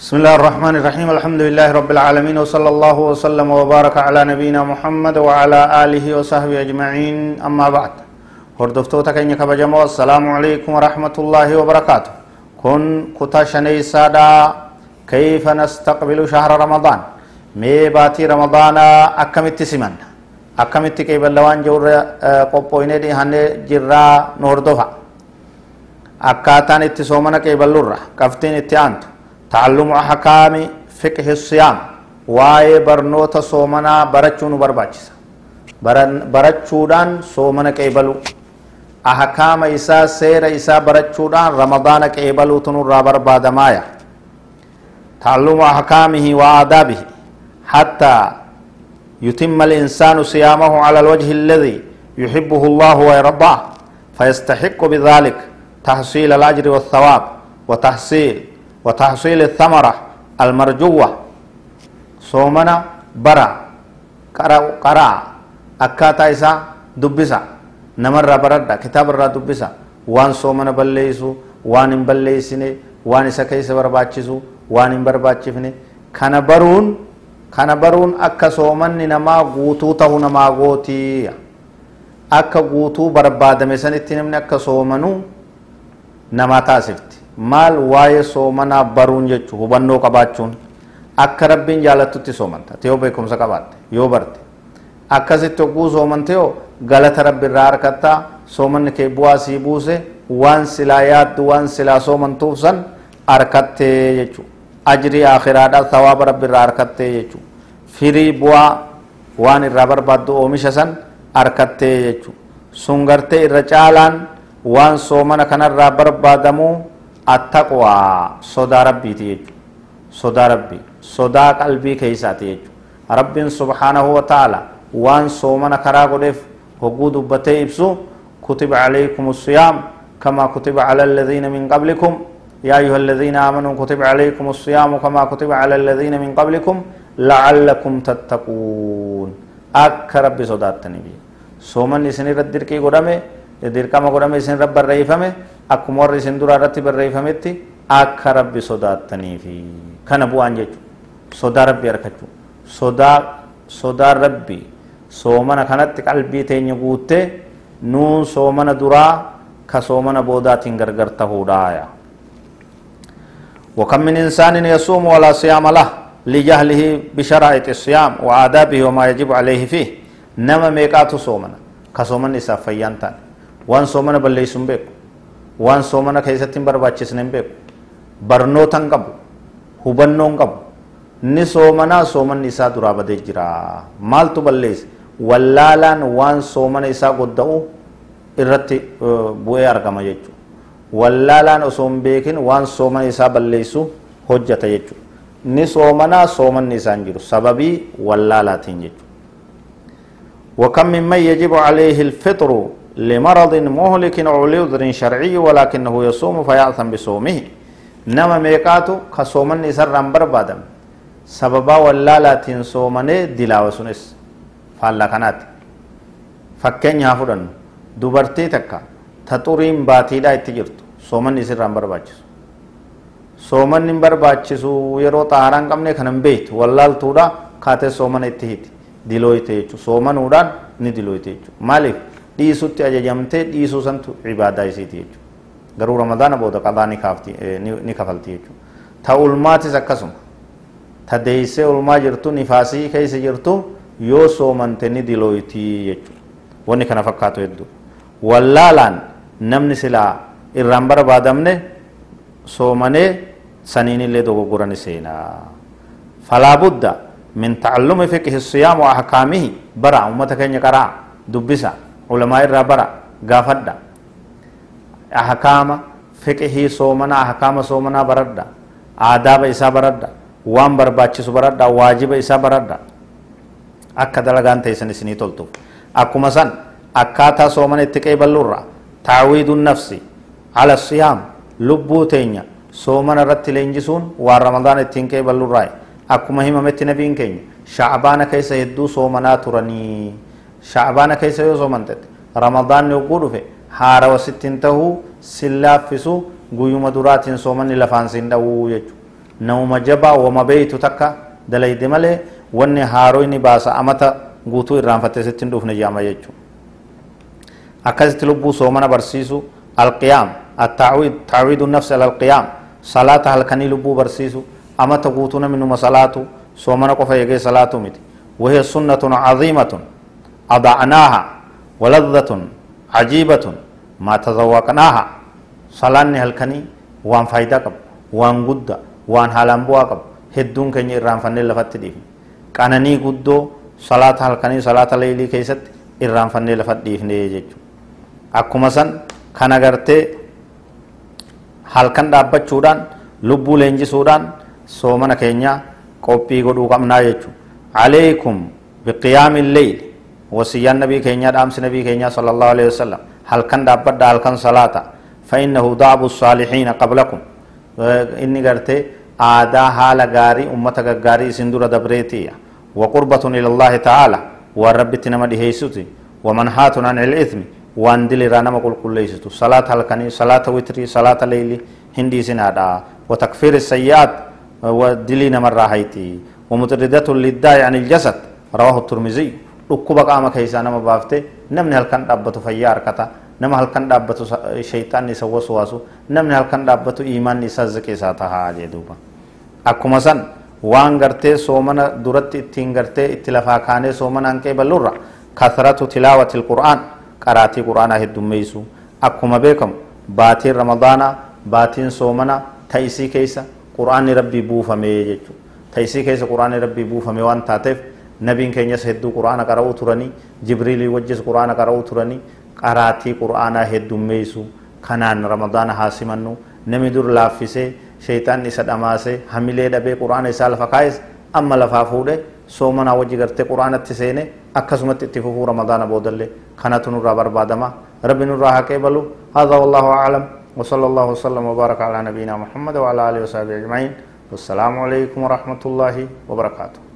بسم الله الرحمن الرحيم. الحمد لله رب العالمين وصلى الله وسلم وبارك على نبينا محمد وعلى آله وصحبه أجمعين. أما بعد هردفتوتا كيني كبجمو السلام عليكم ورحمة الله وبركاته. كن كتا سادا كيف نستقبل شهر رمضان؟ مي باتي رمضان أكمت سمن أكمت كيف اللوان جور قبويني دي هنه جرا نوردوها أكاتان اتسومنا كيف اللورة كفتين اتيانتو. تعلم أحكام فقه الصيام. واي برنوتا سومنا برچون برباچس. برچودان سومنا قيبلو أحكام إسا سير إسا برچودان رمضان قيبلو تنو رابر بادمايا. تعلم أحكامه وآدابه. حتى يتم الإنسان صيامه على الوجه الذي يحبه الله ويرضاه. فيستحق بذلك تحصيل الأجر والثواب وتحصيل وتحصيل الثمرة المرجوة صومنا برا قرأ أكاتا إسا دبسا نمر بردا كتاب الرا دبسا وان صومنا بليسو وان بليسني وان إسا كيس برباچسو وان برباچفني كان برون كان برون أكا صومني نما غوتو تهو نما غوتي. أكا غوتو بربادمي سنتي نمني أكا صومنو نما تاسفت maal waa'ee soomanaa baruun jechuun hubannoo qabaachuun akka rabbiin jaalatutti soomanta. Yoo beekumsa qabaatte yoo barte. Akkasitti hogguu soomante yoo galata rabbi irraa harkattaa soomanni kee bu'aa sii buuse waan silaa yaaddu waan silaa soomantuuf san harkattee jechuudha ajrii akhiraadhaa thawaaba rabbi irraa harkattee jechuudha firii bu'aa waan irraa barbaaddu oomisha san harkattee jechuudha sun gartee irra caalaan waan soomana kanarraa barbaadamuu attaqwaa sodaa rabbiiti jechu sodaa rabbii sodaa qalbii keeysaati jechu rabbiin subhaanahu wa ta'ala waan soomana karaa godheef hogguu dubbatee ibsu kutiba calaykum الصيام كما كتب على الذين من قبلكم يا أيها الذين آمنوا كتب عليكم الصيام كما كتب على الذين من قبلكم لعلكم تتقون أك ربي صداتني بي سومن إسني ردر كي قدامي dirqama godhame isin irra barreeffame akkuma warri isin duraa irratti barreeffametti akka rabbi sodaattaniifi kana bu'aan jechuudha sodaa rabbi harkachuu sodaa sodaa rabbi soomana kanatti qalbii teenya guuttee nuun soomana duraa ka soomana boodaatiin gargar tahuudhaaya وكم من إنسان يصوم ولا صيام له لجهله بشرائط الصيام وآدابه وما يجب عليه فيه نما ميقات صومنا كصومن إساف فيانتان waan soomana balleessu hin beeku waan soomana keessatti hin barbaachisne hin beeku barnoota hin qabu hubannoo hin qabu ni soomanaa soomanni isaa duraa badee jira maaltu balleesse wallaalaan waan soomana isaa godda'u irratti bu'ee argama jechuudha wallaalaan osoo hin beekin waan soomana isaa balleessu hojjata jechuudha ni soomanaa soomanni isaa hin jiru sababii wallaalaatiin jechuudha وكم ممن يجب عليه الفطر لمرض مهلك أو لعذر شرعي ولكنه يصوم فيأثم بصومه نما ميقاتو كصومن سر بربادم سببا واللالاتين صومني دلاوة سنس فالله كانت فكين يافدن dubartii takka ta xuriin baatiidhaa itti jirtu soomanni isirraan barbaachisu soomanni hin barbaachisu yeroo xaaraan qabne kan hin beektu wallaaltuudha kaatee soomana itti hiti dilooyte jechuudha soomanuudhaan ni dilooyte jechuudha maaliif jechuudha garuu ramadaana booda qadaa ni kaafti ni kafalti jechuudha ta ulmaatis akkasuma ta deeysee ulmaa jirtu nifaasii keessa jirtu yoo soomante ni dilooytii jechuudha wanni kana fakkaatu hedduu wallaalaan namni silaa irraan barbaadamne soomanee saniin illee dogoggora ni seenaa falaa budda min tacallumi fiqhi siyaamu ahkaamihi bara ummata keenya qaraa dubbisa ulamaa irraa bara gaafadha ahkaama fiqhii soomana ahkaama soomanaa baradha aadaaba isaa baradha waan barbaachisu baradha waajiba isaa baradha akka dalagaan teessan isinii toltuuf akkuma san akkaataa soomana itti qeeballuurra taawiidu nafsi ala siyaam lubbuu teenya soomana irratti leenjisuun waan ramadaana ittiin qeeballuurraa akkuma himametti nabiin keenya shacbaana keessa hedduu soomanaa turanii shacbaana keessa yoo soomantette ramadaanni hogguu dhufe haarawa sittiin tahuu sin laaffisu guyyuma duraatiin soomanni lafaan sin dhawuu jechu نوم جبا وما بيت تكا دليد ملي wanni haaroo inni baasa amata guutuu irraanfattee sitti hin dhufne jedhama jechuudha akkasitti lubbuu soomana barsiisu alqiyaam attaawiidu nafsi ala alqiyaam salaata halkanii lubbuu barsiisu amata guutuu namni numa salaatu soomana qofa eegee salaatu miti وهي سنة عظيمة أضعناها ولذة عجيبة ما تذوقناها صلاني هلكني وان فايدة قب وان قد وان حالان بوا قب هدون كني فني لفت ديفن qananii guddoo salaata halkanii salaata leelii keessatti irraanfannee lafa dhiifnee jechuudha akkuma san kan agartee halkan dhaabbachuudhaan lubbuu leenjisuudhaan soomana keenya qophii godhuu qabnaa jechuudha بقيام الليل وصيان نبي كينيا دامس نبي كينيا صلى الله عليه وسلم. هل كان دابد هل كان صلاة؟ فإنه دعب الصالحين قبلكم. إني قرتي آدا حال غاري أمتا غاري سندورة دبريتي وقربة إلى الله تعالى. والرب تنما دهيسوتي ومنحات عن الإثم. وان دل رانا مقول كل ليستو صلاة هلكني صلاة وتري صلاة ليلي. هندي سنادا. وتكفير السيئات. ودلي نمر راهيتي. ومتردة للداء عن الجسد. رواه الترمذي. dhukkuba qaama keessaa nama baafte namni halkan dhaabbatu fayyaa harkata nama halkan dhaabbatu shayxaanni isa waswaasu namni halkan dhaabbatu imaanni isa ziqisaa tahaa jedhuuba akkuma san waan gartee soomana duratti ittiin gartee itti lafaa kaanee soomana hanqee bal'uurra kasratu tilaawati qur'aan qaraatii qur'aanaa heddummeessu. Akkuma beekamu baatiin ramadaana baatiin soomana ta'isii keessa qur'aanni rabbii buufamee jechuudha ta'isii keessa qur'aanni rabbii buufamee waan taateef qara'uu turanii jibriilii wajjis qur'aana qara'uu turanii qaraatii qur'aanaa heddummeeysu kanaan ramadaana haa simannu namni dur laaffisee shaytaan isa dhamaasee hamilee dhabee quraana isaa lafa kaayes amma lafaa fuudhe soomanaa wajji gartee quraanatti seene akkasumatti itti fufuu ramadaana boodallee kanatu nurraa barbaadama rabbi nurraa haqee balu هذا والله أعلم وصلى الله وسلم وبارك على نبينا محمد وعلى آله وصحبه أجمعين والسلام عليكم ورحمة الله وبركاته